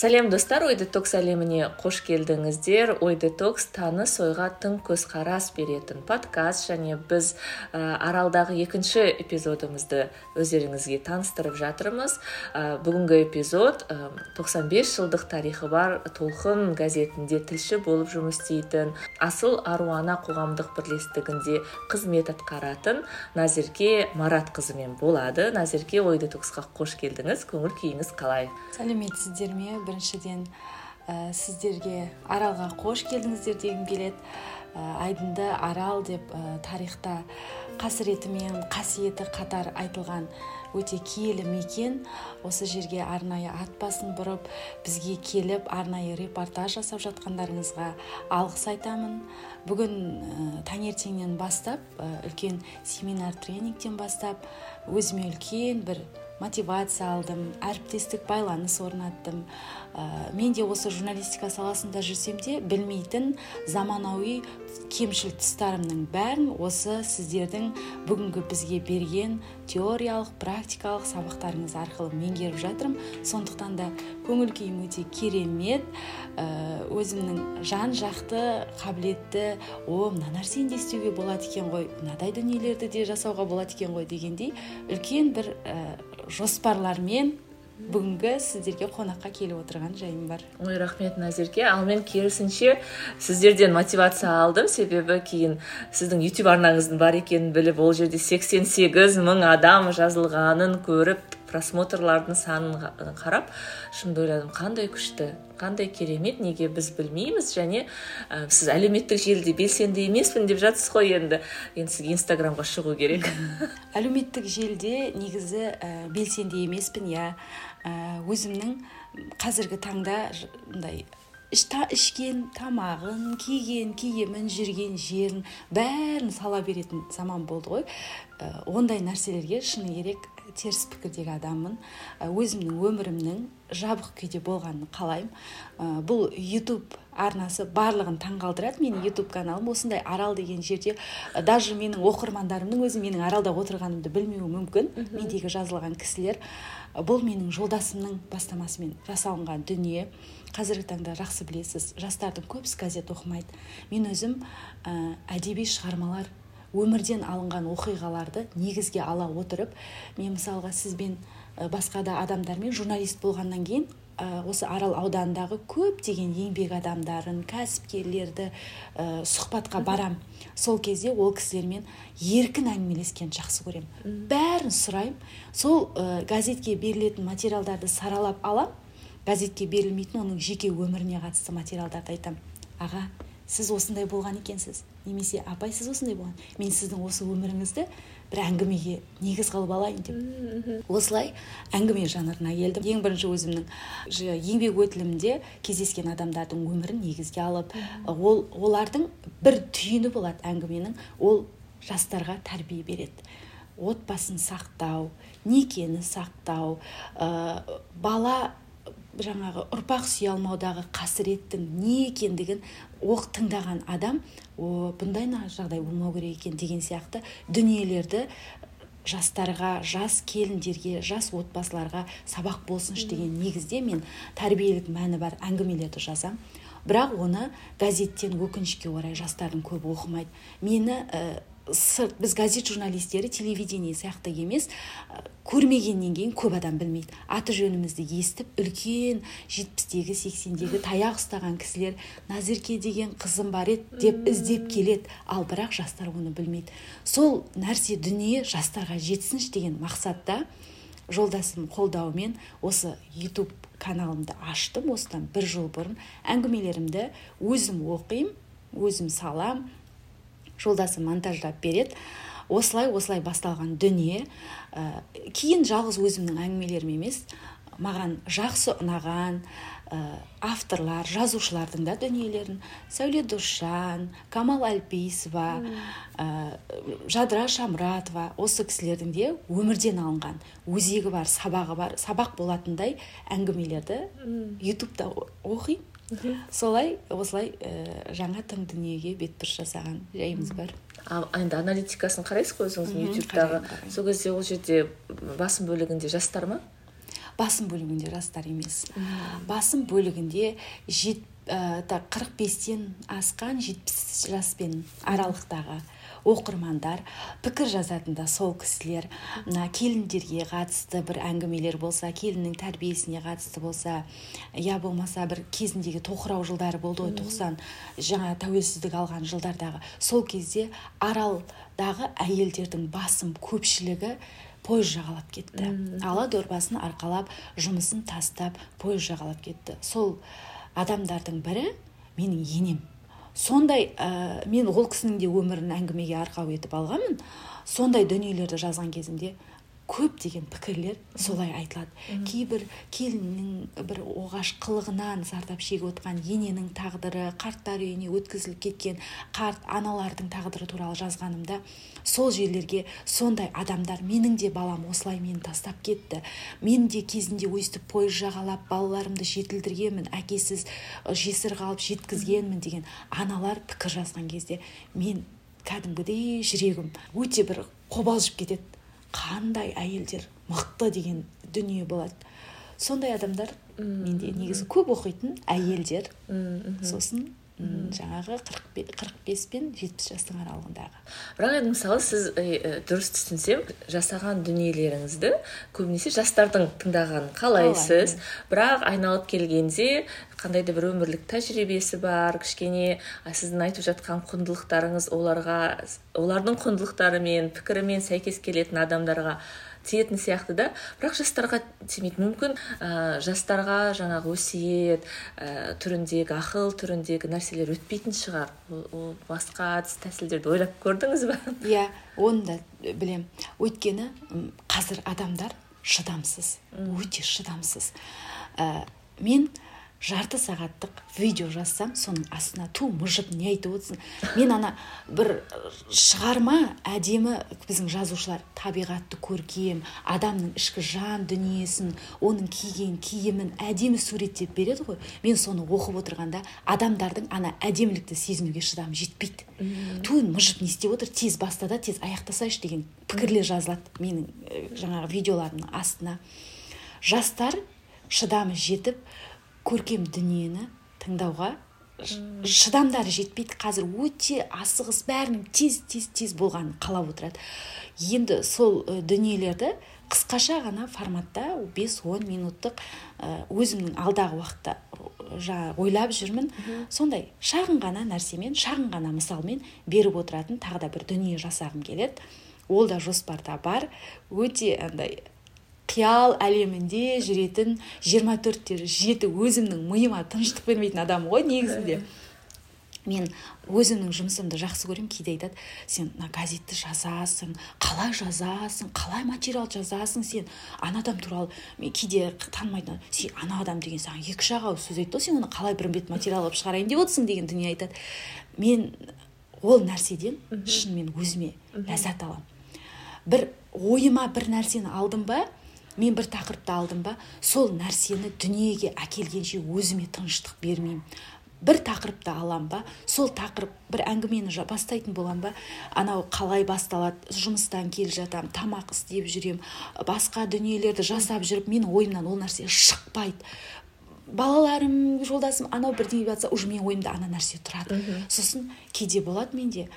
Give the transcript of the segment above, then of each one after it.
сәлем достар. Ой детокс әлеміне қош келдіңіздер. Ой детокс таныс ойға тың көзқарас беретін подкаст және біз ә, аралдағы екінші эпизодымызды өздеріңізге таныстырып жатырмыз. Ә, бүгінгі эпизод ә, 95 жылдық тарихы бар толқын газетінде тілші болып жұмыс істейтін асыл аруана қоғамдық бірлестігінде қызмет атқаратын назерке маратқызымен болады. Назерке ой детоксқа қош келдіңіз. Көңіл күйіңіз қалай? Сәлеметсіздер ме біріншіден ә, сіздерге аралға қош келдіңіздер дегім келеді. Ә, айдынды арал деп ә, тарихта қасіреті мен қасиеті қатар айтылған өте киелі мекен. Осы жерге арнайы ат басын бұрып бізге келіп арнайы репортаж жасап жатқандарыңызға алғыс айтамын. Бүгін ә, таңертеңнен бастап үлкен семинар тренингтен бастап өзіме үлкен бір мотивация алдым әріптестік байланыс орнаттым. Ә, мен де осы журналистика саласында жүрсем де білмейтін заманауи кемшіл тұстарымның бәрін осы сіздердің бүгінгі бізге берген теориялық практикалық сабақтарыңыз арқылы меңгеріп жатырмын. Сондықтан да көңіл күйім өте керемет. Ә, өзімнің жан жақты қабілетті о мына нәрсені де істеуге болады екен ғой мынадай дүниелерді де жасауға болады екен ғой дегендей үлкен бір ә, жоспарлармен бүгінгі сіздерге қонаққа келіп отырған жайым бар. Ой рахмет назерке. Ал мен керісінше сіздерден мотивация алдым. Себебі кейін сіздің ютуб арнаңыздың бар екенін біліп ол жерде 88 мың адам жазылғанын көріп просмотрлардың санын қарап шынымды ойладым қандай күшті қандай керемет неге біз білмейміз және ә, сіз әлеуметтік желіде белсенді емеспін деп жатсыз ғой енді. Енді сізге инстаграмға шығу керек. Әлеуметтік желіде негізі ә, белсенді емеспін иә. Өзімнің қазіргі таңда мындай ішкен тамағын киген киімін жүрген жерін бәрін сала беретін заман болды ғой. Ә, ондай нәрселерге шыны керек теріс пікірдегі адаммын. Өзімнің өмірімнің жабық күйде болғанын қалаймын. Ә, бұл ютуб арнасы барлығын таңғалдырады менің ютуб каналым. Осындай арал деген жерде даже менің оқырмандарымның өзі менің аралда отырғанымды білмеуі мүмкін. Мендегі жазылған кісілер бұл менің жолдасымның бастамасымен жасалынған дүние. Қазіргі таңда жақсы білесіз жастардың көбісі газет оқымайды. Мен өзім ә, әдеби шығармалар өмірден алынған оқиғаларды негізге ала отырып мен мысалға сізбен басқа да адамдармен журналист болғаннан кейін осы арал ауданындағы көптеген еңбек адамдарын кәсіпкерлерді ә, сұхбатқа барам. Сол кезде ол кісілермен еркін әңгімелескенді жақсы көремін. Бәрін сұраймын. Сол ә, газетке берілетін материалдарды саралап алам. Газетке берілмейтін оның жеке өміріне қатысты материалдарды айтамын аға сіз осындай болған екенсіз. Немесе апай сіз осындай болған. Мен сіздің осы өміріңізді бір әңгімеге негіз қылып алайын деп. Осылай әңгіме жанрына келдім. Ең бірінші өзімнің еңбек өтілімде кездескен адамдардың өмірін негізге алып ол олардың бір түйіні болады әңгіменің. Ол жастарға тәрбие береді. Отбасын сақтау некені сақтау ә, бала жаңағы ұрпақ сүйе алмаудағы қасіреттің не екендігін оқ тыңдаған адам о бұндай жағдай болмау керек екен деген сияқты дүниелерді жастарға жас келіндерге жас отбасыларға сабақ болсыншы деген негізде мен тәрбиелік мәні бар әңгімелерді жазам. Бірақ оны газеттен өкінішке орай жастардың көбі оқымайды. Мені сырт біз газет журналистері телевидение сияқты емес көрмегеннен кейін көп адам білмейді. Аты жөнімізді естіп үлкен жетпістегі сексендегі таяқ ұстаған кісілер назерке деген қызым бар еді деп іздеп келеді. Ал бірақ жастар оны білмейді. Сол нәрсе дүние жастарға жетсінші деген мақсатта жолдасым қолдауымен осы ютуб каналымды аштым. Осыдан бір жыл бұрын әңгімелерімді өзім оқимын өзім салам жолдасы монтаждап береді. Осылай осылай басталған дүние. Ә, кейін жалғыз өзімнің әңгімелерім емес маған жақсы ұнаған ә, авторлар жазушылардың да дүниелерін. Сәуле досжан камал әлпейісова ә, жадыра шамратова осы кісілердің де өмірден алынған өзегі бар сабағы бар сабақ болатындай әңгімелерді ютубта оқимын. Солай осылай ә, жаңа тың дүниеге бетбұрыс жасаған жайымыз бар. Ал енді аналитикасын қарайсыз ғой өзіңіздің ютубтағы сол кезде ол жерде басым бөлігінде жастар ма? Басым бөлігінде жастар емес. Басым бөлігінде жет қырық бестен асқан жетпіс жаспен аралықтағы оқырмандар пікір жазатын да сол кісілер мына келіндерге қатысты бір әңгімелер болса келіннің тәрбиесіне қатысты болса я болмаса бір кезіндегі тоқырау жылдары болды ғой тоқсан жаңа тәуелсіздік алған жылдардағы. Сол кезде аралдағы әйелдердің басым көпшілігі пойыз жағалап кетті. Ала дорбасын арқалап жұмысын тастап пойыз жағалап кетті. Сол адамдардың бірі менің енем. Сондай ә, мен ол кісінің де өмірін әңгімеге арқау етіп алғанмын. Сондай дүниелерді жазған кезімде көптеген пікірлер солай айтылады. Кейбір келіннің бір оғаш қылығынан зардап шегіп отқан ененің тағдыры қарттар үйіне өткізіліп кеткен қарт аналардың тағдыры туралы жазғанымда сол жерлерге сондай адамдар менің де балам осылай мені тастап кетті. Мен де кезінде өйстіп пойыз жағалап балаларымды жетілдіргенмін әкесіз жесір қалып жеткізгенмін деген аналар пікір жазған кезде мен кәдімгідей жүрегім өте бір қобалжып кетеді. Қандай әйелдер мықты деген дүние болады. Сондай адамдар менде негізі көп оқитын әйелдер. Сосын жаңағы қырық бес пен жетпіс жастың аралығындағы. Бірақ енді мысалы сіз дұрыс түсінсем жасаған дүниелеріңізді көбінесе жастардың тыңдағанын қалайсыз? Бірақ айналып келгенде қандай да бір өмірлік тәжірибесі бар кішкене сіздің айтып жатқан құндылықтарыңыз оларға олардың құндылықтарымен пікірімен сәйкес келетін адамдарға тиетін сияқты да. Бірақ жастарға тимейді. Мүмкін ә, жастарға жаңағы өсиет ә, түріндегі ақыл түріндегі нәрселер өтпейтін шығар. Ол, басқа әдіс тәсілдерді ойлап көрдіңіз ба? Иә оны да білем өйткені қазір адамдар шыдамсыз. Өте шыдамсыз. Ә, мен жарты сағаттық видео жазсам соның астына ту мыжып не айтып отырсың. Мен ана бір шығарма әдемі біздің жазушылар табиғатты көркем адамның ішкі жан дүниесін оның киген киімін әдемі суреттеп береді ғой. Мен соны оқып отырғанда адамдардың ана әдемілікті сезінуге шыдамы жетпейді. Ту мыжып не істеп отыр тез баста да тез аяқтасайшы деген пікірлер жазылады менің жаңағы видеоларымның астына. Жастар шыдамы жетіп көркем дүниені тыңдауға шыдамдары жетпейді. Қазір өте асығыс бәрінің тез тез тез болғанын қалап отырады. Енді сол дүниелерді қысқаша ғана форматта 5-10 минуттық өзімнің алдағы уақытта жаңа ойлап жүрмін. Сондай шағын ғана нәрсемен шағын ғана мысалмен беріп отыратын тағы да бір дүние жасағым келеді. Ол да жоспарда бар. Өте андай қиял әлемінде жүретін 24-те жеті өзімнің миыма тыныштық бермейтін адам ғой негізінде. Мен өзімнің жұмысымды жақсы көремін кейде айтады сен мына газетті жазасың қалай жазасың қалай материал жазасың сен? Ана адам туралы мен кейде танымайтын сен ана адам деген саған екі үш ақ ауыз сөз айтты ғой сен оны қалай бір бет материал қылып шығарайын деп отырсың деген дүние айтады. Мен ол нәрседен шынымен өзіме ләззат аламын. Бір ойыма бір нәрсені алдым ба мен бір тақырыпты алдым ба сол нәрсені дүниеге әкелгенше өзіме тыныштық бермеймін. Бір тақырыпты алам ба сол тақырып бір әңгімені бастайтын болам ба анау қалай басталады жұмыстан келе жатам тамақ істеп жүрем басқа дүниелерді жасап жүріп менің ойымнан ол нәрсе шықпайды. Балаларым жолдасым анау бірдеңе жатса уже менің ойымда ана нәрсе тұрады. Сосын кейде болады менде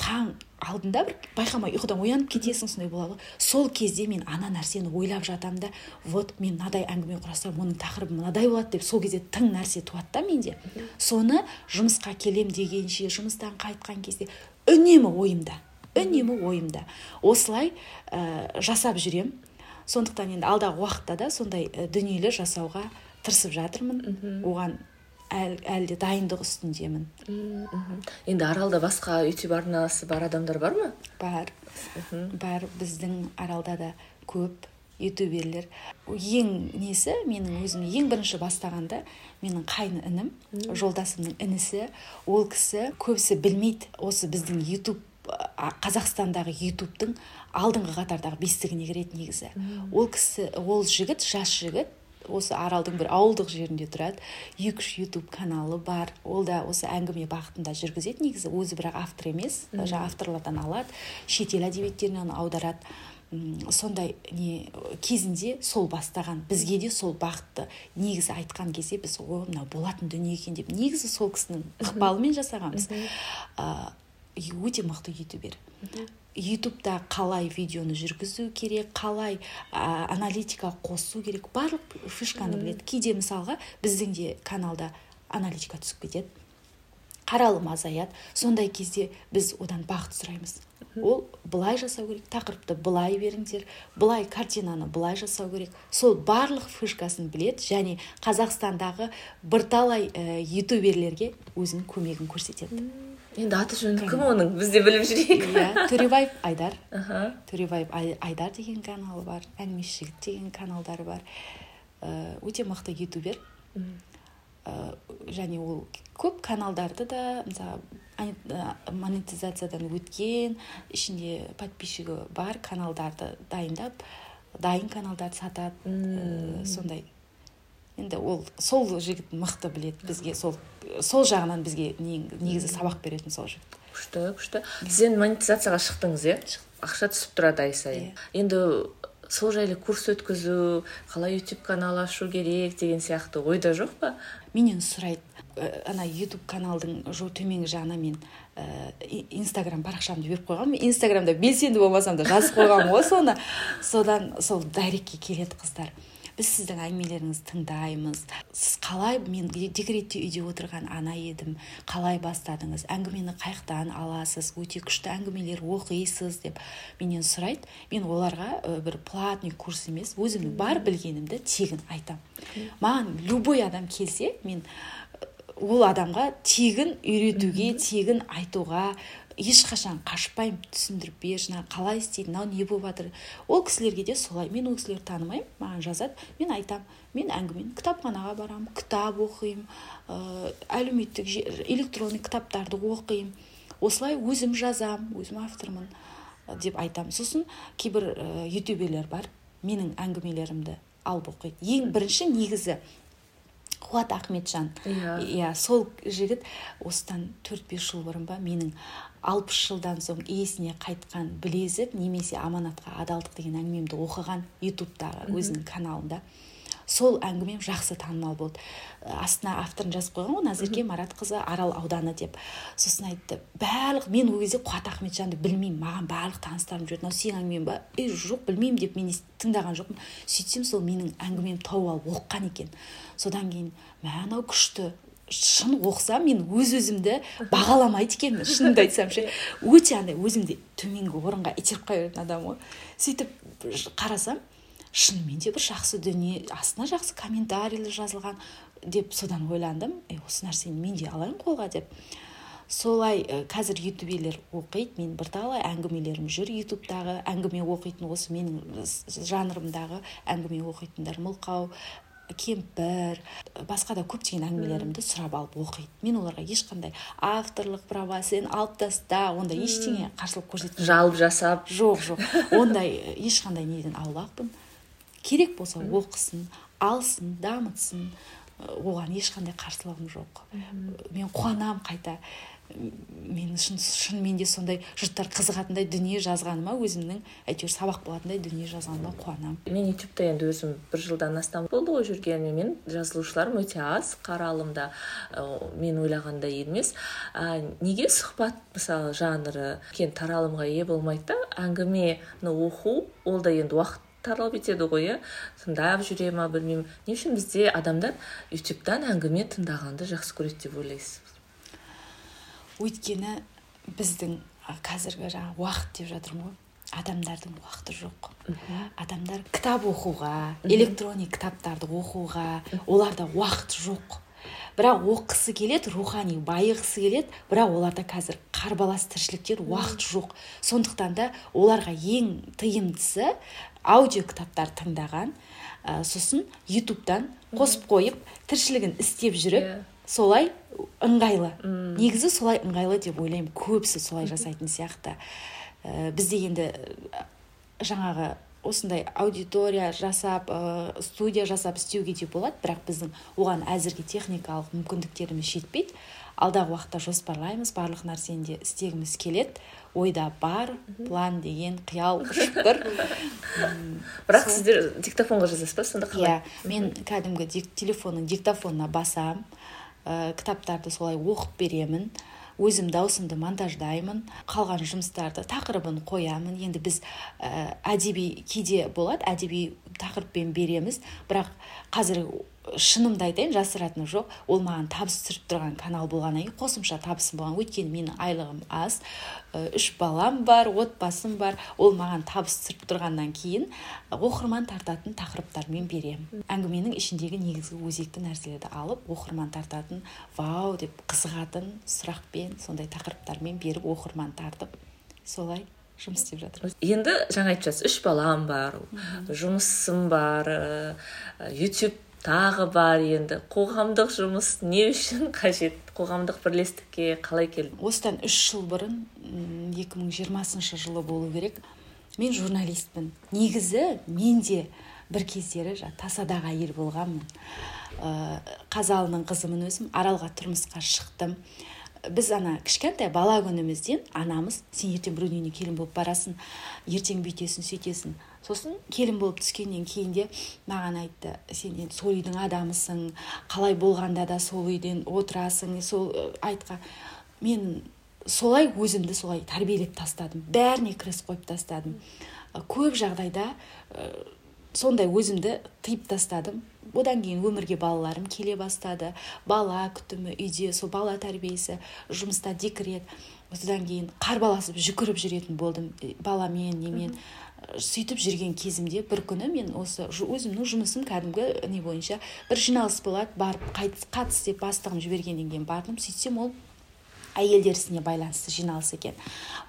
таң алдында бір байқамай ұйқыдан оянып кетесің сондай болады сол кезде мен ана нәрсені ойлап жатамын да вот мен мынадай әңгіме құрасам оның тақырыбы мынадай болады деп сол кезде тың нәрсе туады да менде. Соны жұмысқа келем дегенше жұмыстан қайтқан кезде үнемі ойымда үнемі ойымда осылай ә, жасап жүрем. Сондықтан енді алдағы уақытта да сондай дүниелер жасауға тырысып жатырмын. Оған әлі де дайындық үстіндемін. Енді аралда басқа ютуб арнасы бар адамдар бар ма? Бар. Бар. Біздің аралда да көп ютуберлер. Ең несі? Менің өзім ең бірінші бастағанда менің қайын інім жолдасымның інісі. Ол кісі көбісі білмейді. Осы біздің ютуб қазақстандағы ютубтың алдыңғы қатардағы бестігіне кіреді негізі. Ол кісі ол жігіт жас жігіт осы аралдың бір ауылдық жерінде тұрады. Екі үш ютуб каналы бар. Ол да осы әңгіме бағытында жүргізеді. Негізі өзі бірақ автор емес. Жаңағы авторлардан алады. Шетел әдебиеттерінен аударады. Сондай не кезінде сол бастаған. Бізге де сол бағытты негізі айтқан кезде біз о мынау болатын дүние екен деп. Негізі сол кісінің ықпалымен жасағанбыз. Өте мықты ютубер. Ютубта қалай видеоны жүргізу керек қалай ә, аналитика қосу керек барлық фишканы біледі. Кейде мысалға біздің де каналда аналитика түсіп кетеді қаралым азаяды. Сондай кезде біз одан бағыт сұраймыз. Ол былай жасау керек тақырыпты былай беріңдер былай картинаны былай жасау керек. Сол барлық фишкасын білет және қазақстандағы бірталай ә, ютуберлерге өзінің көмегін көрсетеді. Енді аты жөні кім оның біз де біліп жүрейік иә төребаев айдар. Төребаев айдар деген каналы бар әңгімеші жігіт деген каналдары бар. Өте мықты ютубер. Және ол көп каналдарды да мысалы монетизациядан өткен ішінде подписчигі бар каналдарды дайындап дайын каналдарды сатады. Сондай. Енді ол сол жігіт мықты біледі бізге сол сол жағынан бізге негізі сабақ беретін сол жігіт. күшті күшті. Сіз енді монетизацияға шықтыңыз иә? Ақша түсіп тұрады ай сайын. Yeah. енді сол жайлы курс өткізу қалай ютуб канал ашу керек деген сияқты ойда жоқ па? Менен сұрайды. Ана ютуб каналдың төменгі жағына мен ә, инстаграм парақшамды беріп қойғанмын. Инстаграмда белсенді болмасам да жазып қойғанмын ғой соны. Содан сол дайректке келеді қыздар. Біз сіздің әңгімелеріңізді тыңдаймыз. Сіз қалай мен декретте үйде отырған ана едім қалай бастадыңыз? Әңгімені қаяқтан аласыз? Өте күшті әңгімелер оқисыз деп менен сұрайды. Мен оларға бір платный курс емес өзімнің бар білгенімді тегін айтамын. Маған любой адам келсе мен ол адамға тегін үйретуге тегін айтуға ешқашан қашпаймын түсіндіріп бер жаңағы қалай істейді мынау не болып жатыр. Ол кісілерге де солай мен ол кісілерді танымаймын маған жазады мен айтам мен әңгімені кітапханаға барамын кітап оқимын ә, әлеуметтік электронный кітаптарды оқимын осылай өзім жазам өзім автормын деп айтамын. Сосын кейбір ютуберлер бар менің әңгімелерімді алып оқиды. Ең бірінші негізі қуат ахметжан. Иә. Иә сол жігіт осыдан төрт бес жыл бұрын ба менің алпыс жылдан соң иесіне қайтқан білезік немесе аманатқа адалдық деген әңгімемді оқыған ютубтағы өзінің каналында. Сол әңгімем жақсы танымал болды. Астына авторын жазып қойған ғой назерке маратқызы арал ауданы деп. Сосын айтты барлық мен ол кезде қуат ахметжанды білмеймін маған барлық таныстарым жүрді мынау сенің әңгімең ба? Е жоқ білмеймін деп мен тыңдаған жоқпын. Сөйтсем сол менің әңгімемді тауып алып оқыған екен. Содан кейін мә мынау күшті шын оқысам мен өз өзімді бағаламайды екенмін шынымды айтсам ше өте андай өзімді төменгі орынға итеріп қоя беретін адаммын ғой. Сөйтіп қарасам шынымен де бір жақсы дүние астына жақсы комментарийлер жазылған деп содан ойландым. Е осы нәрсені мен де алайын қолға деп. Солай ә, қазір ютуберлер оқиды мен бірталай әңгімелерім жүр ютубтағы әңгіме оқитын осы менің жанрымдағы әңгіме оқитындар мылқау кемпір басқа да көптеген әңгімелерімді сұрап алып оқиды. Мен оларға ешқандай авторлық права сен алып таста ондай ештеңе қарсылық көрсеткен жалып жасап. Жоқ жоқ. Ондай ешқандай неден аулақпын. Керек болса оқысын алсын дамытсын. Оған ешқандай қарсылығым жоқ. Мен қуанамын қайта. Мен шын шынымен де сондай жұрттар қызығатындай дүние жазғаныма өзімнің әйтеуір сабақ болатындай дүние жазғаныма қуанамын мен ютубта енді өзім бір жылдан астам болды ғой жүргеніме. Мен жазылушыларым өте аз қаралымда мен ойлағандай емес. А, неге сұхбат мысалы жанры үлкен таралымға ие болмайды да? Әңгімені оқу ол да енді уақыт талап етеді ғой иә тыңдап жүре ма білмеймін не үшін бізде адамдар ютубтан әңгіме тыңдағанды жақсы көреді деп ойлайсыз? Өйткені біздің қазіргі жаңағы уақыт деп жатырмын ғой. Адамдардың уақыты жоқ. Адамдар кітап оқуға электронный кітаптарды оқуға оларда уақыт жоқ. Бірақ оқығысы келеді рухани байығысы келеді. Бірақ оларда қазір қарбалас тіршіліктер уақыт жоқ. Сондықтан да оларға ең тиімдісі аудио кітаптар тыңдаған. Ә, сосын ютубтан қосып қойып тіршілігін істеп жүріп yeah. Иә. солай ыңғайлы. Mm. негізі солай ыңғайлы деп ойлаймын. Көбісі солай жасайтын сияқты. Ә, бізде енді жаңағы осындай аудитория жасап ә, студия жасап істеуге де болады. Бірақ біздің оған әзірге техникалық мүмкіндіктеріміз жетпейді. Алдағы уақытта жоспарлаймыз барлық нәрсені де істегіміз келеді. Ойда бар план деген қиял ұшып бірақ сіздер диктофонға жазасыз ба? Сонда қалай? Иә мен кәдімгі телефонның диктофонына басамын ә, кітаптарды солай оқып беремін. Өзім даусымды монтаждаймын қалған жұмыстарды тақырыбын қоямын. Енді біз ә, әдеби кейде болады әдеби тақырыппен береміз. Бірақ қазір шынымды айтайын жасыратыным жоқ. Ол маған табыс түсіріп тұрған канал болғаннан кейін қосымша табысым болған. Өйткені менің айлығым аз. Үш балам бар отбасым бар. Ол маған табыс түсіріп тұрғаннан кейін оқырман тартатын тақырыптармен беремін. Әңгіменің ішіндегі негізгі өзекті нәрселерді алып оқырман тартатын вау! деп қызығатын сұрақпен сондай тақырыптармен беріп оқырман тартып солай жұмыс істеп жатырмыз. Енді жаңа айтып жатсыз үш балам бар жұмысым бар ютуб тағы бар енді. Қоғамдық жұмыс не үшін қажет? Қоғамдық бірлестікке қалай келді? Осыдан үш жыл бұрын 2020 жылы болу керек. Мен журналистпін. Негізі мен де бір кездері тасадағы әйел болғанмын. Ә, қазалының қызымын өзім аралға тұрмысқа шықтым. Біз ана кішкентай бала күнімізден анамыз сен ертең біреудің үйіне келін болып барасың ертең бүйтесің сөйтесің. Сосын келін болып түскеннен кейін де маған айтты сен енді сол үйдің адамысың қалай болғанда да сол үйден отырасың? Сол айтқа мен солай өзімді солай тәрбиелеп тастадым бәріне кіріс қойып тастадым. Көп жағдайда сондай өзімді тыйып тастадым. Одан кейін өмірге балаларым келе бастады. Бала күтімі үйде сол бала тәрбиесі жұмыста декрет. Содан кейін қарбаласып жүгіріп жүретін болдым баламен немен. Сөйтіп жүрген кезімде бір күні мен осы өзімнің жұмысым кәдімгі не бойынша бір жиналыс болады барып қатыс деп бастығым жібергеннен кейін бардым. сөйтсем ол әйелдер ісіне байланысты жиналыс екен.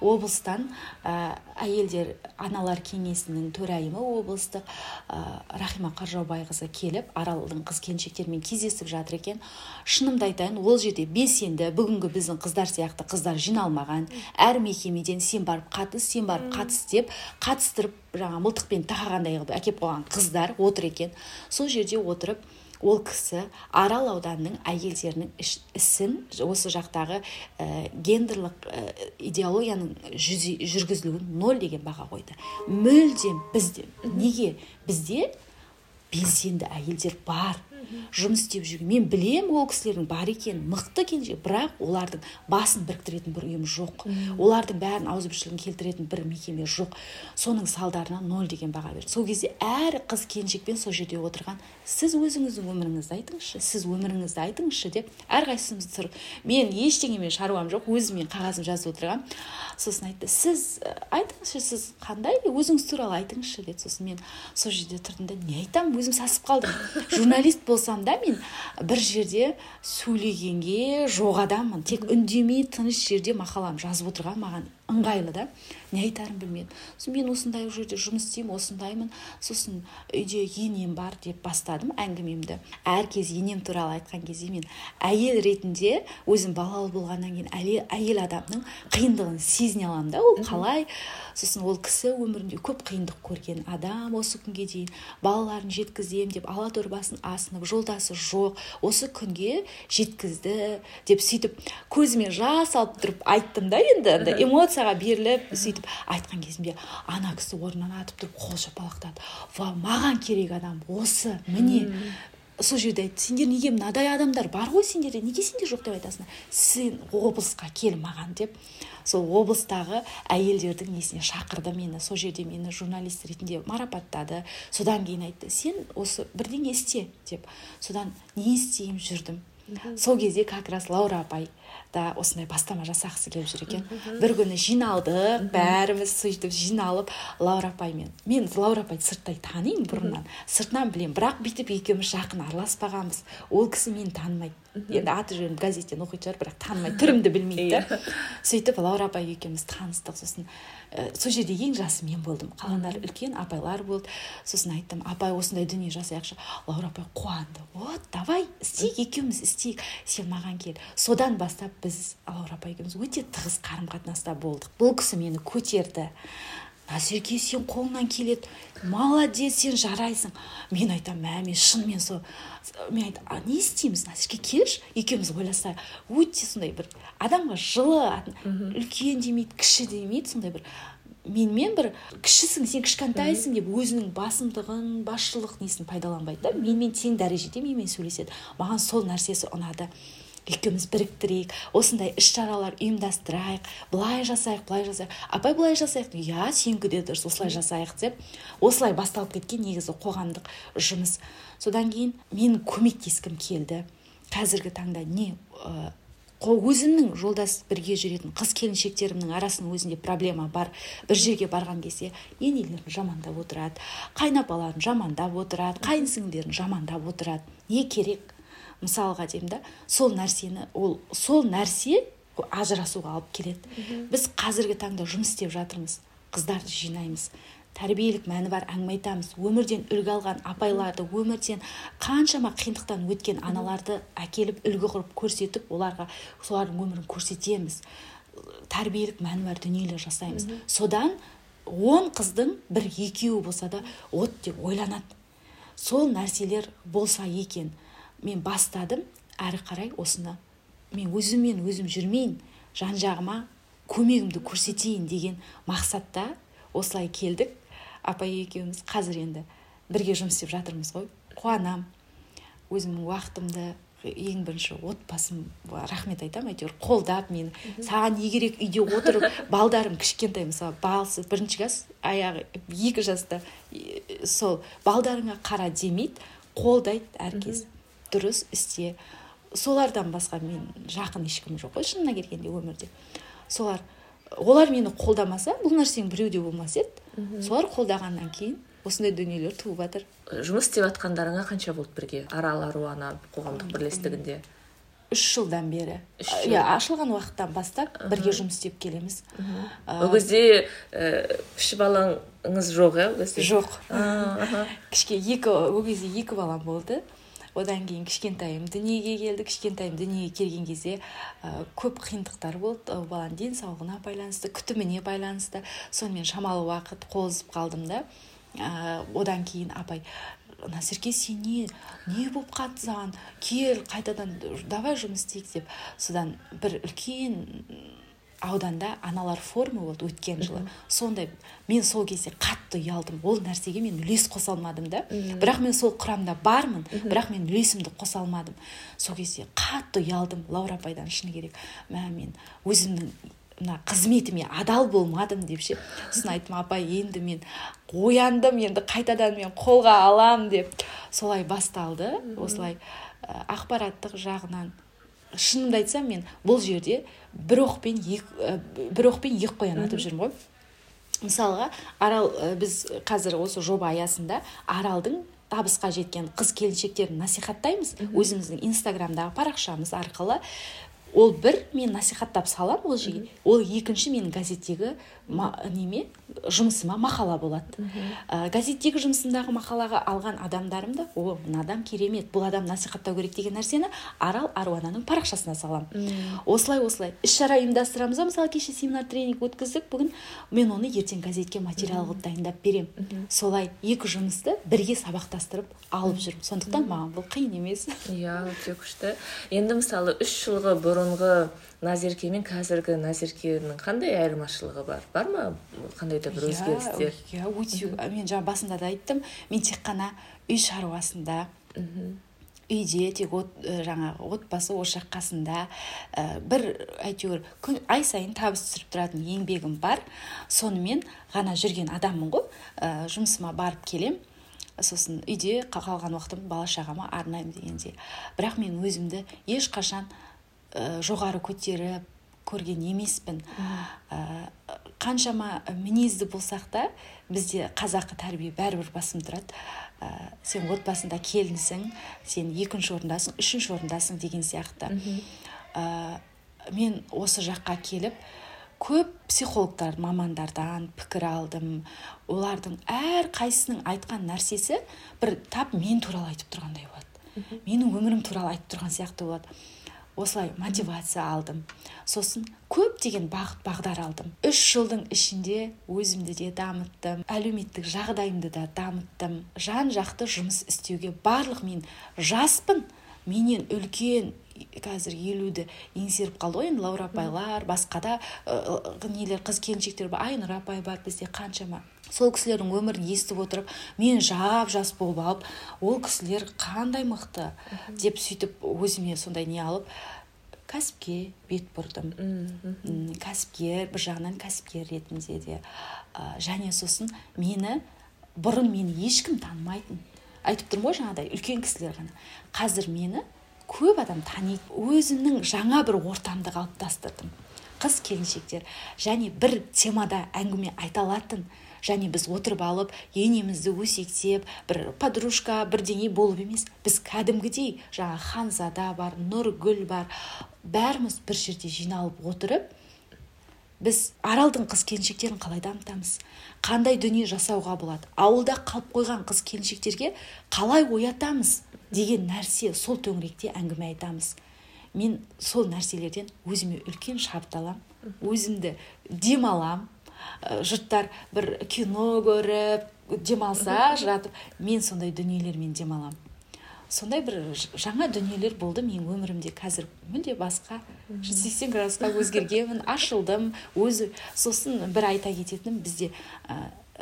Облыстан ә, әйелдер аналар кеңесінің төрайымы облыстық ә, рахима қаржаубайқызы келіп аралдың қыз келіншектерімен кездесіп жатыр екен. Шынымды айтайын ол жерде белсенді бүгінгі біздің қыздар сияқты қыздар жиналмаған әр мекемеден сен барып қатыс сен барып қатыс деп қатыстырып жаңа мылтықпен тақағандай қылып әкеп қойған қыздар отыр екен. Сол жерде отырып ол кісі арал ауданының әйелдерінің ісін осы жақтағы ә, гендерлік ә, идеологияның жүргізілуін ноль деген баға қойды. Мүлдем бізде. Неге? Бізде белсенді әйелдер бар. Жұмыс істеп жүрген. Мен білем ол кісілердің бар екенін мықты келіншек бірақ олардың басын біріктіретін бір ұйым жоқ. Олардың бәрін ауызбіршілігін келтіретін бір мекеме жоқ. Соның салдарынан ноль деген баға берді. Сол кезде әр қыз келіншекпен сол жерде отырған сіз өзіңіздің өміріңізді айтыңызшы сіз өміріңізді айтыңызшы деп әрқайсымыз тұр. Мен ештеңемен шаруам жоқ өзіммен қағазым жазып отырғанмын сосын айтты сіз айтыңызшы сіз қандай өзіңіз туралы айтыңызшы деді сосын мен сол жерде тұрдым да не айтамын өзім сасып қалдым журналист болсам да мен бір жерде сөйлегенге жоқ адаммын. Тек үндемей тыныш жерде мақаламды жазып отырған маған ыңғайлы да. Не айтарымды білмедім сосын мен осындай жерде жұмыс істеймін осындаймын. Сосын үйде енем бар деп бастадым әңгімемді. Әр кез енем туралы айтқан кезде мен әйел ретінде өзім балалы болғаннан кейін әйел, әйел адамның қиындығын сезіне аламын да. Ол қалай? Сосын ол кісі өмірінде көп қиындық көрген адам осы күнге дейін балаларын жеткіземін деп ала дорбасын асынып жолдасы жоқ осы күнге жеткізді деп сөйтіп көзіме жас алып тұрып айттым да енді андай эмоцияға беріліп сөйтіп айтқан кезімде ана кісі орнынан атып тұрып қол шапалақтады ва маған керек адам осы міне сол жерде айтты сендер неге мынадай адамдар бар ғой сендерде? Неге сендер жоқ деп айтасыңдар? Сен облысқа кел маған деп. Сол облыстағы әйелдердің несіне шақырды мені. Сол жерде мені журналист ретінде марапаттады. Содан кейін айтты сен осы бірдеңе істе деп. Содан не істеймін жүрдім. Сол кезде как раз лаура апай да осындай бастама жасағысы келіп жүр екен. Бір күні жиналдық бәріміз сөйтіп жиналып лаура апаймен. Мен лаура апайды сырттай танимын бұрыннан. Сыртынан білемін бірақ бүйтіп екеуміз жақын араласпағанбыз. Ол кісі мені танымайды. Енді аты жөнін газеттен оқитын шығар бірақ танымайды түрімді білмейді да. Иә. сөйтіп лаура апай екеуміз таныстық сосын ә, сол жерде ең жасы мен болдым. Қалғандары үлкен апайлар болды. Сосын айттым апай осындай дүние жасайықшы лаура апай қуанды. Вот давай істейік екеуміз істейік. Сен маған кел. Содан бастап біз лаура апай екеуміз өте тығыз қарым қатынаста болдық. Бұл кісі мені көтерді. Назерке сен қолыңнан келеді. Молодец сен жарайсың. Мен айтамын мә мен шынымен сол мен айтамын а не істейміз? Назерке келші екеуміз ойласайық өте сондай бір адамға жылы үлкен демейді кіші демейді сондай бір менімен бір кішісің сен кішкентайсың деп өзінің басымдығын басшылық несін пайдаланбайды да менімен тең дәрежеде менімен сөйлеседі. Маған сол нәрсесі ұнады. Екеуміз біріктірейік осындай іс шаралар ұйымдастырайық былай жасайық былай жасайық. Апай былай жасайық иә сенікі де дұрыс осылай жасайық деп осылай басталып кеткен негізі қоғамдық жұмыс. Содан кейін мен көмектескім келді. Қазіргі таңда не ә, өзімнің жолдас бірге жүретін қыз келіншектерімнің арасының өзінде проблема бар. бір жерге барған кезде енелерін жамандап отырады. Қайнапаларын жамандап отырады. Қайын сіңлілерін жамандап отырады. Не керек? Мысалға деймін да сол нәрсені ол сол нәрсе ажырасуға алып келеді. Біз қазіргі таңда жұмыс істеп жатырмыз қыздарды жинаймыз тәрбиелік мәні бар әңгіме айтамыз өмірден үлгі алған апайларды өмірден қаншама қиындықтан өткен аналарды әкеліп үлгі қылып көрсетіп оларға солардың өмірін көрсетеміз. Тәрбиелік мәні бар дүниелер жасаймыз. Содан он қыздың бір екеуі болса да от деп ойланады. Сол нәрселер болса екен. Мен бастадым әрі қарай осыны. Мен өзіммен өзім жүрмейін жан жағыма көмегімді көрсетейін деген мақсатта осылай келдік. Апай екеуміз қазір енді бірге жұмыс істеп жатырмыз ғой. Қуанам. Өзімнің уақытымды ең бірінші отбасым рахмет айтамын әйтеуір қолдап мені. Саған не керек үйде отырып балдарым кішкентай мысалы баласы бірінші класс аяғы екі жаста сол балдарыңа қара демейді қолдайды әркез. Дұрыс істе. Солардан басқа мен жақын ешкім жоқ қой шынына келгенде өмірде. Солар олар мені қолдамаса бұл нәрсенің біреуде болмас еді. Солар қолдағаннан кейін осындай дүниелер туып жатыр. Жұмыс істеп жатқандарыңа қанша болды бірге? Арал аруана қоғамдық бірлестігінде? үш жылдан бері. Иә ашылған уақыттан бастап бірге жұмыс істеп келеміз. Ол кезде кіші балаңыз жоқ иә ол кезде? Жоқ. Кішке екі ол кезде екі балам болды. Одан кейін кішкентайым дүниеге келді кішкентайым дүниеге келген кезде ә, көп қиындықтар болды. Ол баланың денсаулығына байланысты күтіміне байланысты. Сонымен шамалы уақыт қол үзіп қалдым да. Ә, одан кейін апай назерке сен не не болып қалды саған? Кел қайтадан давай жұмыс істейік деп. Содан бір үлкен ауданда аналар форумы болды өткен жылы. Сондай мен сол кезде қатты ұялдым. Ол нәрсеге мен үлес қоса алмадым да. Бірақ мен сол құрамда бармын бірақ мен үлесімді қоса алмадым. Сол кезде қатты ұялдым. Лаура апайдан шыны керек. Мә мен өзімнің мына қызметіме адал болмадым деп ше. Сосын айттым апай енді мен ояндым енді қайтадан мен қолға алам деп. Солай басталды. Осылай ақпараттық жағынан шынымды айтсам мен бұл жерде бір оқпен екі бір оқпен екі қоян атып жүрмін ғой. Мысалға арал біз қазір осы жоба аясында аралдың табысқа жеткен қыз келіншектерін насихаттаймыз өзіміздің инстаграмдағы парақшамыз арқылы. Ол бір мен насихаттап салам ол жерге ол екінші менің газеттегі ма, неме? Жұмысыма мақала болады. Ә, газеттегі жұмысымдағы мақалаға алған адамдарым да о мына адам керемет бұл адам насихаттау керек деген нәрсені арал аруананың парақшасына салам осылай осылай. Іс шара ұйымдастырамыз ба? Мысалы кеше семинар тренинг өткіздік. Бүгін мен оны ертең газетке материал қылып дайындап беремін солай екі жұмысты бірге сабақтастырып алып жүрмін. Сондықтан маған бұл қиын емес. Иә өте күшті. Енді мысалы үш жылғы бұрынғы назерке мен қазіргі назеркенің қандай айырмашылығы бар? Бар ма қандай да бір өзгерістер? иә өте мен жаңа басында да айттым. Мен тек қана үй шаруасында үйде тек от жаңағы отбасы ошақ қасында ә, бір әйтеуір күн ай сайын табыс түсіріп тұратын еңбегім бар. Сонымен ғана жүрген адаммын ғой. Ә, жұмысыма барып келем. Сосын үйде қалған уақытымды бала шағама арнаймын дегенде бірақ мен өзімді ешқашан ә, жоғары көтеріп көрген емеспін. Ә, қаншама мінезді болсақ та бізде қазақы тәрбие бәрібір басым тұрады. Ә, сен отбасында келінсің сен екінші орындасың үшінші орындасың деген сияқты. Ә, мен осы жаққа келіп көп психологтар мамандардан пікір алдым. Олардың әр қайсысының айтқан нәрсесі бір тап мен туралы айтып тұрғандай болады. Менің өмірім туралы айтып тұрған сияқты болады. Осылай мотивация алдым сосын көптеген бағыт бағдар алдым. Үш жылдың ішінде өзімді де дамыттым әлеуметтік жағдайымды да дамыттым. Жан жақты жұмыс істеуге барлық мен жаспын. Менен үлкен қазір елуді еңсеріп қалды ғой енді лаура апайлар басқа да нелер қыз келіншектер бар. Айнұр апай бар бізде қаншама. Сол кісілердің өмірін естіп отырып мен жап жас болып алып ол кісілер қандай мықты? Деп сөйтіп өзіме сондай не алып кәсіпке бет бұрдым кәсіпкер бір жағынан кәсіпкер ретінде де ә, және сосын мені бұрын мені ешкім танымайтын айтып тұрмын ғой жаңағыдай үлкен кісілер ғана. Қазір мені көп адам таниды. Өзімнің жаңа бір ортамды қалыптастырдым. Қыз келіншектер және бір темада әңгіме айта алатын және біз отырып алып енемізді өсектеп бір подружка бірдеңе болып емес біз кәдімгідей жаңа ханзада бар нұргүл бар бәріміз бір жерде жиналып отырып біз аралдың қыз келіншектерін қалай дамытамыз? Қандай дүние жасауға болады? Ауылда қалып қойған қыз келіншектерге қалай оятамыз деген нәрсе сол төңіректе әңгіме айтамыз. Мен сол нәрселерден өзіме үлкен шабыт аламын өзімді демалам жұрттар бір кино көріп демалса жатып мен сондай дүниелермен демалам сондай бір жаңа дүниелер болды менің өмірімде қазір мүлде басқа. Жүз сексен градусқа өзгергенмін ашылдым өзі сосын бір айта кететінім бізде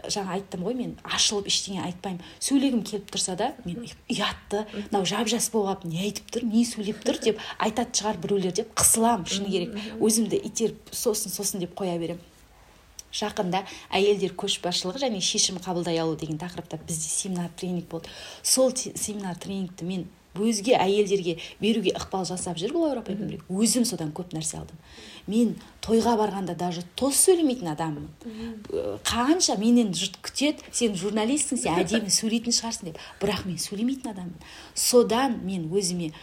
жаңа айттым ғой мен ашылып ештеңе айтпаймын. Сөйлегім келіп тұрса да мен ұятты мынау жап жас болып не айтып тұр не сөйлеп тұр? деп айтатын шығар біреулер деп қысыламын шыны керек. Өзімді итеріп сосын сосын деп қоя беремін. Жақында әйелдер көшбасшылығы және шешім қабылдай алу деген тақырыпта бізде семинар тренинг болды. Сол семинар тренингті мен өзге әйелдерге беруге ықпал жасап жүр бұл апаймен бірге өзім содан көп нәрсе алдым. Мен тойға барғанда даже тос сөйлемейтін адаммын. Қанша менен жұрт күтеді сен журналистсің сен әдемі сөйлейтін шығарсың деп. Бірақ мен сөйлемейтін адаммын. Содан мен өзіме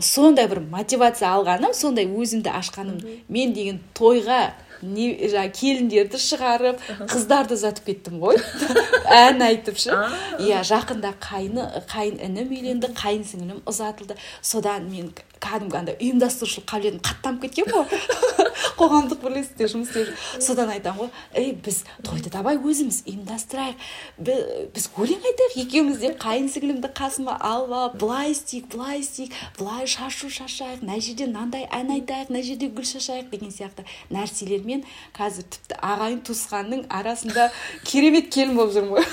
сондай бір мотивация алғаным сондай өзімді ашқаным. Мен деген тойға не жаңағы келіндерді шығарып қыздарды ұзатып кеттім ғой. Ән айтып шы иә жақында қайны қайын інім үйленді қайын сіңілім ұзатылды. Содан мен кәдімгі андай ұйымдастырушылық қабілетім қаттанып кеткен ғой. Қоғамдық бірлестікте жұмыс істеп содан айтамын ғой ей біз тойды давай өзіміз ұйымдастырайық. Біз өлең айтайық екеуміз деп қайын сіңілімді қасыма алып алып былай істейік былай істейік. Былай шашу шашайық мына жерде мынандай ән айтайық мына жерде гүл шашайық деген сияқты нәрселермен қазір тіпті ағайын туысқанның арасында керемет келін болып жүрмін ғой.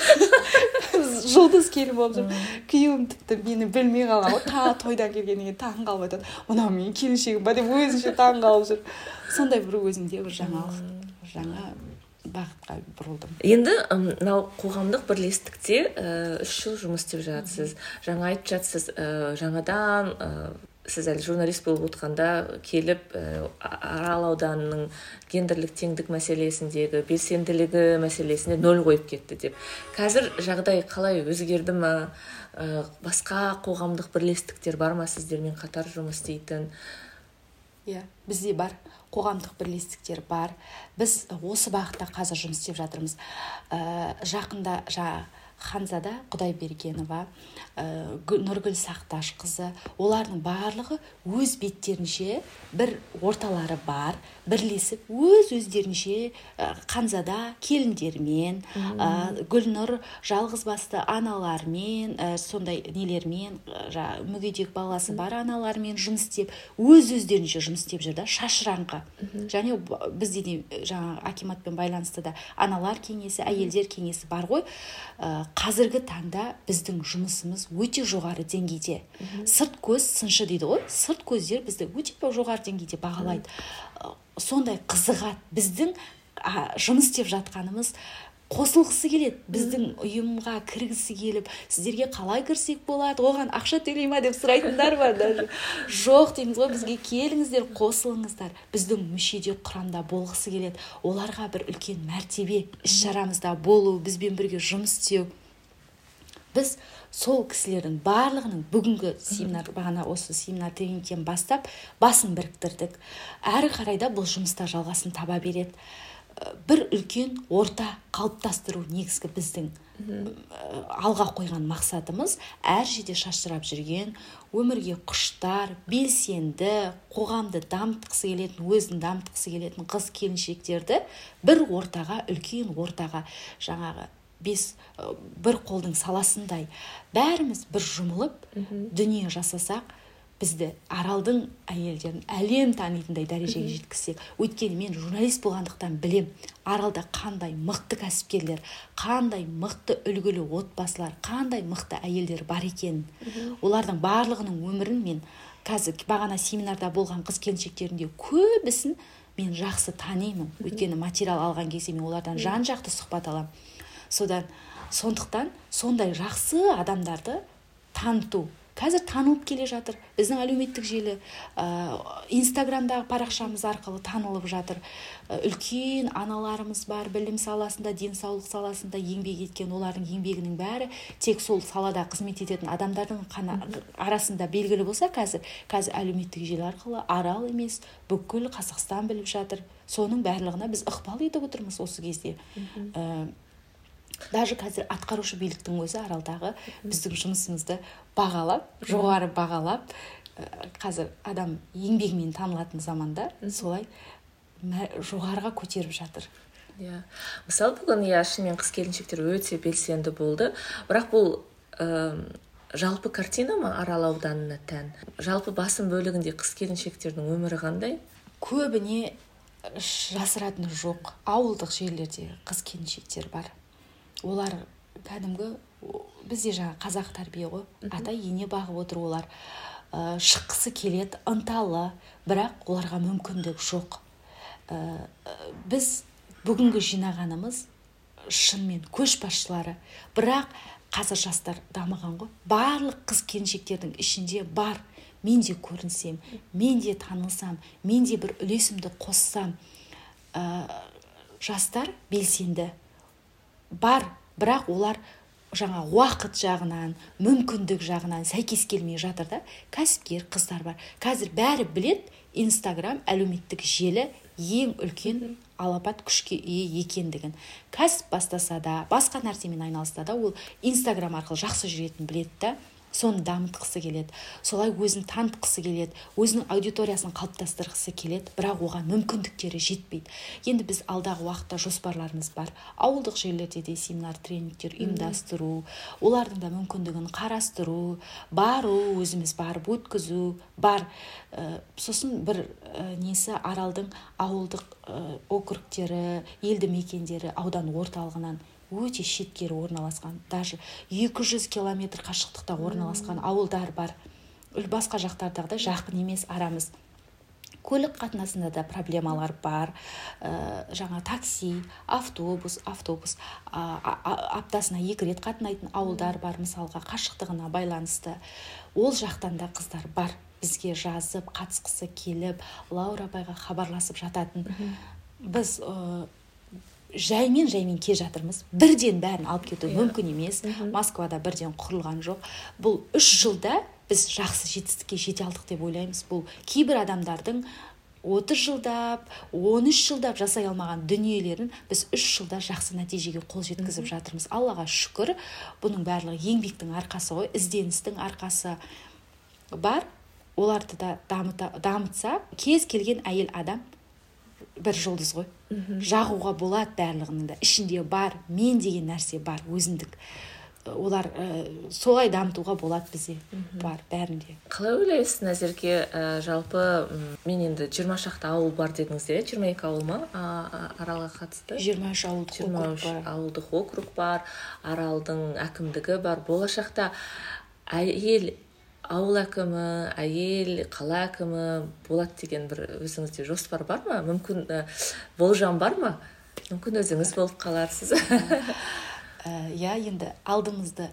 Жұлдыз келін болып жүрмін. Күйеуім тіпті мені білмей қалған ғой. Тағы тойдан келгеннен кейін таң қалып айтады. Мынау менің келіншегім ба деп өзінше таң қалып жүр. Сондай бір өзімде бір жаңалық жаңа бағытқа бұрылдым. Енді мынау қоғамдық бірлестікте үш жыл жұмыс істеп жатырсыз. Жаңа айтып жатсыз жаңадан сіз әлі журналист болып отқанда келіп арал ауданының гендерлік теңдік мәселесіндегі белсенділігі мәселесіне нөл қойып кетті деп. Қазір жағдай қалай өзгерді ма басқа қоғамдық бірлестіктер бар ма сіздермен қатар жұмыс істейтін? Иә бізде бар. Қоғамдық бірлестіктер бар. Біз осы бағытта қазір жұмыс істеп жатырмыз. Ә, жақында жаңа ханзада құдайбергенова ә, нұргүл сақташқызы олардың барлығы өз беттерінше бір орталары бар бірлесіп өз өздерінше ә, ханзада келіндермен ә, гүлнұр жалғызбасты аналармен ә, сондай нелермен ә, мүгедек баласы бар аналармен жұмыс істеп өз өздерінше жұмыс істеп жүр да шашыраңқы және бізде де жаңағы акиматпен байланысты да аналар кеңесі әйелдер кеңесі бар ғой. Қазіргі таңда біздің жұмысымыз өте жоғары деңгейде. Сырт көз сыншы дейді ғой. Сырт көздер бізді өте жоғары деңгейде бағалайды. Сондай қызығады біздің жұмыс істеп жатқанымыз қосылғысы келеді. Біздің ұйымға кіргісі келіп сіздерге қалай кірсек болады? Оған ақша төлей ма деп сұрайтындар бар даже. Жоқ дейміз ғой бізге келіңіздер қосылыңыздар. Біздің мүшеде құрамда болғысы келеді. Оларға бір үлкен мәртебе іс шарамызда болу бізбен бірге жұмыс істеу. Біз сол кісілердің барлығының бүгінгі семинар бағана осы семинар тренингтен бастап басын біріктірдік. Әрі қарай да бұл жұмыста жалғасын таба береді. Бір үлкен орта қалыптастыру негізгі біздің алға қойған мақсатымыз әр жерде шашырап жүрген өмірге құштар белсенді қоғамды дамытқысы келетін өзін дамытқысы келетін қыз келіншектерді бір ортаға үлкен ортаға жаңағы бес бір қолдың саласындай. Бәріміз бір жұмылып дүние жасасақ бізді аралдың әйелдерін әлем танитындай дәрежеге жеткізсек. Өйткені мен журналист болғандықтан білем аралда қандай мықты кәсіпкерлер қандай мықты үлгілі отбасылар қандай мықты әйелдер бар екенін олардың барлығының өмірін мен қазір бағана семинарда болған қыз келіншектерінде көбісін мен жақсы танимын. Өйткені материал алған кезде мен олардан жан жақты сұхбат аламын. Содан. Сондықтан сондай жақсы адамдарды таныту. Қазір танылып келе жатыр. Біздің әлеуметтік желі ә, инстаграмдағы парақшамыз арқылы танылып жатыр. Ә, үлкен аналарымыз бар білім саласында денсаулық саласында еңбек еткен олардың еңбегінің бәрі тек сол салада қызмет ететін адамдардың қана арасында белгілі болса қазір қазір әлеуметтік желі арқылы арал емес бүкіл қазақстан біліп жатыр. Соның барлығына біз ықпал етіп отырмыз осы кезде. Даже қазір атқарушы биліктің өзі аралдағы біздің жұмысымызды бағалап жоғары бағалап қазір адам еңбегімен танылатын заманда солай жоғарыға көтеріп жатыр. Иә. Мысалы бүгін иә шынымен қыз келіншектер өте белсенді болды. Бірақ бұл ә, жалпы картина ма арал ауданына тән? Жалпы басым бөлігінде қыз келіншектердің өмірі қандай? Көбіне жасыратыны жоқ ауылдық жерлерде қыз келіншектер бар. Олар кәдімгі бізде жаңа қазақ тәрбие ғой. Ата ене бағып отыр олар. Ә, шыққысы келеді ынталы. Бірақ оларға мүмкіндік жоқ. Ә, біз бүгінгі жинағанымыз шынымен көшбасшылары бірақ қазір жастар дамыған ғой. Барлық қыз келіншектердің ішінде бар. Мен де көрінсем мен де танылсам мен де бір үлесімді қоссам. Ә, жастар белсенді. Бар бірақ олар жаңа уақыт жағынан мүмкіндік жағынан сәйкес келмей жатыр да. Кәсіпкер қыздар бар. Қазір бәрі білет инстаграм әлеуметтік желі ең үлкен алапат күшке ие екендігін. Кәсіп бастаса да басқа нәрсемен айналысса да ол инстаграм арқылы жақсы жүретінін біледі да. Соны дамытқысы келеді. Солай өзін танытқысы келеді. Өзінің аудиториясын қалыптастырғысы келеді. Бірақ оған мүмкіндіктері жетпейді. Енді біз алдағы уақытта жоспарларымыз бар. Ауылдық жерлерде де семинар тренингтер ұйымдастыру олардың да мүмкіндігін қарастыру бару өзіміз барып өткізу бар. Ә, сосын бір ә, несі аралдың ауылдық ә, округтері елді мекендері аудан орталығынан өте шеткері орналасқан даже 200 километр қашықтықта орналасқан ауылдар бар. Басқа жақтардағыдай жақын емес арамыз. Көлік қатынасында да проблемалар бар. Ә, жаңа такси автобус автобус ә, аптасына екі рет қатынайтын ауылдар бар мысалға қашықтығына байланысты. Ол жақтан да қыздар бар. Бізге жазып қатысқысы келіп лаура апайға хабарласып жататын. Біз жаймен жаймен келе жатырмыз. Бірден бәрін алып кету yeah. Иә. мүмкін емес. Москвада бірден құрылған жоқ. Бұл үш жылда біз жақсы жетістікке жете алдық деп ойлаймыз. Бұл кейбір адамдардың 30 жылдап 13 жылдап жасай алмаған дүниелерін біз үш жылда жақсы нәтижеге қол жеткізіп жатырмыз. Аллаға шүкір. Бұның барлығы еңбектің арқасы ғой ізденістің арқасы бар. Оларды да дамыта, дамытса кез келген әйел адам бір жұлдыз ғой. Жағуға болады барлығының да. Ішінде бар мен деген нәрсе бар өзіндік. Олар ә, солай дамытуға болады бізде. Бар бәрінде қалай ойлайсыз назерке? Ә, жалпы мен енді жиырма шақты ауыл бар дедіңіздер иә? жиырма екі ауыл ма? Аралға қатысты? Жиырма үш ауылдық жиырма үш ауылдық округ бар аралдың әкімдігі бар болашақта әйел ауыл әкімі әйел қала әкімі болады деген бір өзіңізде жоспар бар ма? Мүмкін ә, болжам бар ма? Мүмкін өзіңіз болып қаларсыз. Иә енді алдымызды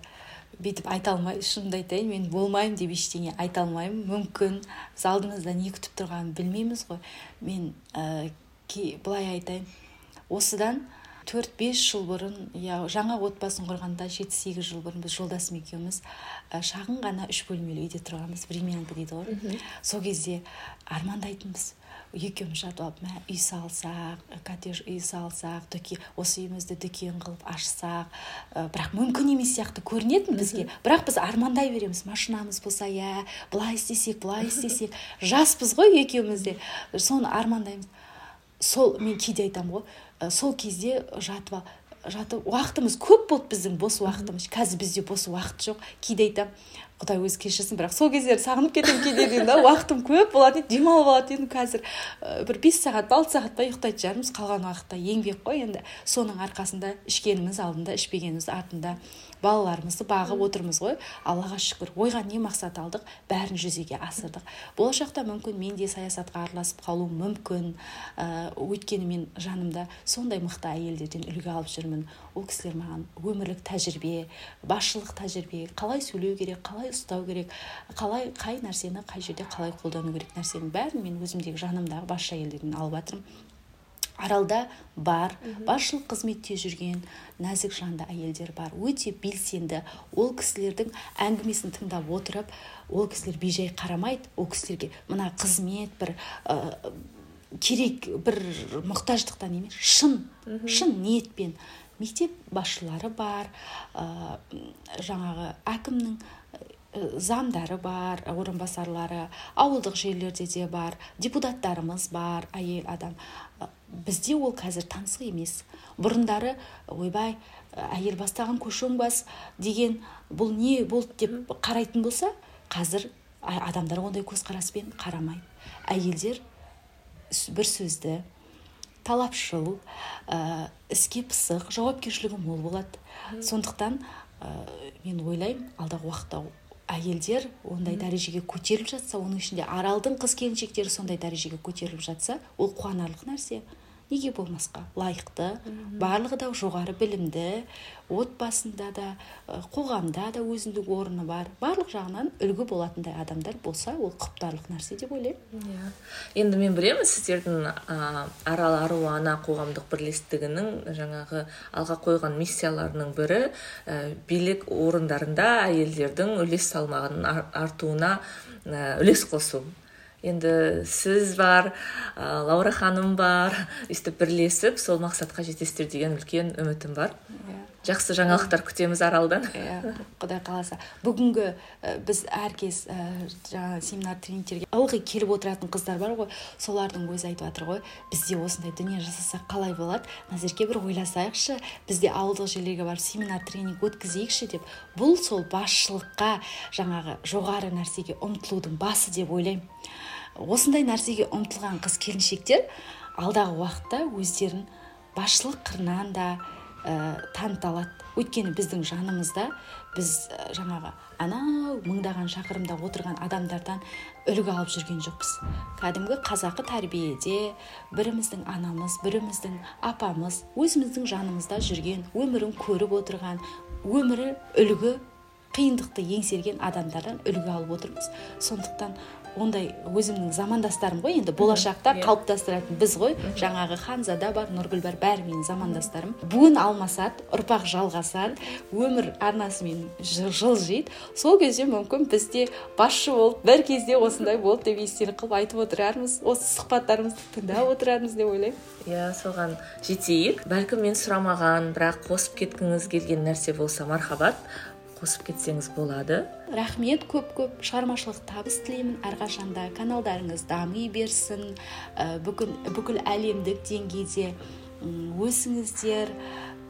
бүйтіп айта алмай шынымды айтайын мен болмаймын деп ештеңе айта алмаймын. Мүмкін біз алдымызда не күтіп тұрғанын білмейміз ғой. Мен ә, былай айтайын. Осыдан төрт бес жыл бұрын иә жаңа отбасын құрғанда жеті сегіз жыл бұрын біз жолдасым екеуміз ә, шағын ғана үш бөлмелі үйде тұрғанбыз времянка дейді ғой. Сол кезде армандайтынбыз. Екеуміз жатып алып мә үй салсақ коттедж үй салсақ дүке осы үйімізді дүкен қылып ашсақ ә, бірақ мүмкін емес сияқты көрінетін бізге. Бірақ біз армандай береміз. Машинамыз болса иә былай істесек былай істесек. Жаспыз ғой екеуміз де. Соны армандаймыз. Сол мен кейде айтамын ғой сол кезде жатып жатып уақытымыз көп болды біздің бос уақытымыз. Қазір бізде бос уақыт жоқ. Кейде айтамын құдай өзі кешірсін бірақ сол кездерді сағынып кетемін кейде деймін да уақытым көп болатын еді демалып алатын едім қазір. Ә, бір бес сағат па алты сағат па ұйықтайтын шығармыз. Қалған уақытта еңбек қой енді. Соның арқасында ішкеніміз алдында ішпегеніміз артында балаларымызды бағып отырмыз ғой. Аллаға шүкір. Ойға не мақсат алдық? Бәрін жүзеге асырдық. Болашақта мүмкін мен де саясатқа араласып қалуым мүмкін. Ә, өйткені мен жанымда сондай мықты әйелдерден үлгі алып жүрмін. Ол кісілер маған өмірлік тәжірибе басшылық тәжірибе қалай сөйлеу керек қалай ұстау керек. Қалай қай нәрсені қай жерде қалай қолдану керек нәрсенің бәрін мен өзімдегі жанымдағы басшы әйелдерден алып жатырмын. Аралда бар басшылық қызметте жүрген нәзік жанды әйелдер бар. Өте белсенді. Ол кісілердің әңгімесін тыңдап отырып ол кісілер бейжай қарамайды ол кісілерге мына қызмет бір ә, керек бір мұқтаждықтан емес шын шын ниетпен. Мектеп басшылары бар ә, жаңағы әкімнің замдары бар орынбасарлары ауылдық жерлерде де бар депутаттарымыз бар әйел адам. Бізде ол қазір таңсық емес. Бұрындары ойбай әйел бастаған көш оңбас деген бұл не болды? деп қарайтын болса қазір адамдар ондай көзқараспен қарамайды. Әйелдер бір сөзді талапшыл ә, іске пысық жауапкершілігі мол болады. Сондықтан ә, мен ойлаймын алдағы уақытта әйелдер ондай дәрежеге көтеріліп жатса оның ішінде аралдың қыз келіншектері сондай дәрежеге көтеріліп жатса ол қуанарлық нәрсе. Неге болмасқа? Лайықты барлығы да жоғары білімді отбасында да қоғамда да өзіндік орны бар. Барлық жағынан үлгі болатындай адамдар болса ол құптарлық нәрсе деп ойлаймын. Иә. Енді мен білемін сіздердің ә, арал ару ана қоғамдық бірлестігінің жаңағы алға қойған миссияларының бірі ә, билік орындарында әйелдердің үлес салмағының артуына үлес қосу. Енді сіз бар ә, лаура ханым бар өйстіп бірлесіп сол мақсатқа жетесіздер деген үлкен үмітім бар yeah. Жақсы жаңалықтар күтеміз аралдан. Иә құдай қаласа. Бүгінгі ә, біз әркез ә, жаңағы семинар тренингтерге ылғи келіп отыратын қыздар бар ғой. Солардың өзі айтып жатыр ғой бізде осындай дүние жасасақ қалай болады? Назерке бір ойласайықшы бізде ауылдық жерлерге барып семинар тренинг өткізейікші деп. Бұл сол басшылыққа жаңағы жоғары нәрсеге ұмтылудың басы деп ойлаймын. Осындай нәрсеге ұмтылған қыз келіншектер алдағы уақытта өздерін басшылық қырынан да ә, таныта алады өйткені біздің жанымызда біз ә, жаңағы анау мыңдаған шақырымда отырған адамдардан үлгі алып жүрген жоқпыз. Кәдімгі қазақы тәрбиеде біріміздің анамыз біріміздің апамыз өзіміздің жанымызда жүрген өмірін көріп отырған өмірі үлгі қиындықты еңсерген адамдардан үлгі алып отырмыз. Сондықтан ондай өзімнің замандастарым ғой енді болашақта қалыптастыратын біз ғой. Жаңағы ханзада бар нұргүл бар бәрі менің замандастарым. Буын алмасады ұрпақ жалғасады өмір арнасымен жылжиды. Сол кезде мүмкін біз де басшы болып бір кезде осындай болды деп естелік қылып айтып отырармыз осы сұхбаттарымызды тыңдап отырармыз деп ойлаймын. Иә соған жетейік. Бәлкім мен сұрамаған бірақ қосып кеткіңіз келген нәрсе болса мархабат қосып кетсеңіз болады. Рахмет көп көп. Шығармашылық табыс тілеймін. Әрқашанда каналдарыңыз дами берсін. Ә, бүкіл, бүкіл әлемдік деңгейде өсіңіздер.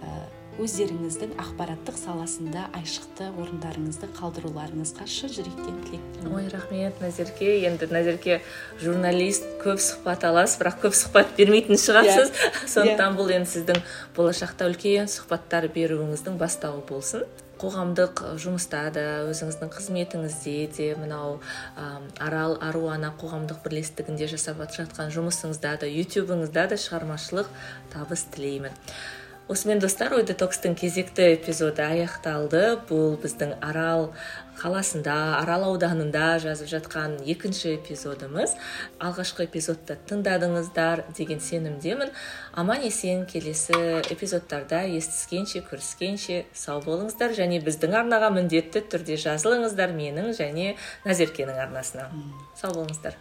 Ә, өздеріңіздің ақпараттық саласында айшықты орындарыңызды қалдыруларыңызға шын жүректен тілек ой рахмет назерке. Енді назерке журналист көп сұхбат аласыз бірақ көп сұхбат бермейтін шығарсыз. Yeah. Иә. сондықтан yeah. бұл енді сіздің болашақта үлкен сұхбаттар беруіңіздің бастауы болсын. Қоғамдық жұмыста да өзіңіздің қызметіңізде де мынау ә, арал ару ана қоғамдық бірлестігінде жасап жатқан жұмысыңызда да ютубыңызда да шығармашылық табыс тілеймін. Осымен достар ой детокстың кезекті эпизоды аяқталды. Бұл біздің арал қаласында арал ауданында жазып жатқан екінші эпизодымыз. Алғашқы эпизодты тыңдадыңыздар деген сенімдемін. Аман есен келесі эпизодтарда естіскенше көріскенше сау болыңыздар және біздің арнаға міндетті түрде жазылыңыздар менің және назеркенің арнасына. Сау болыңыздар.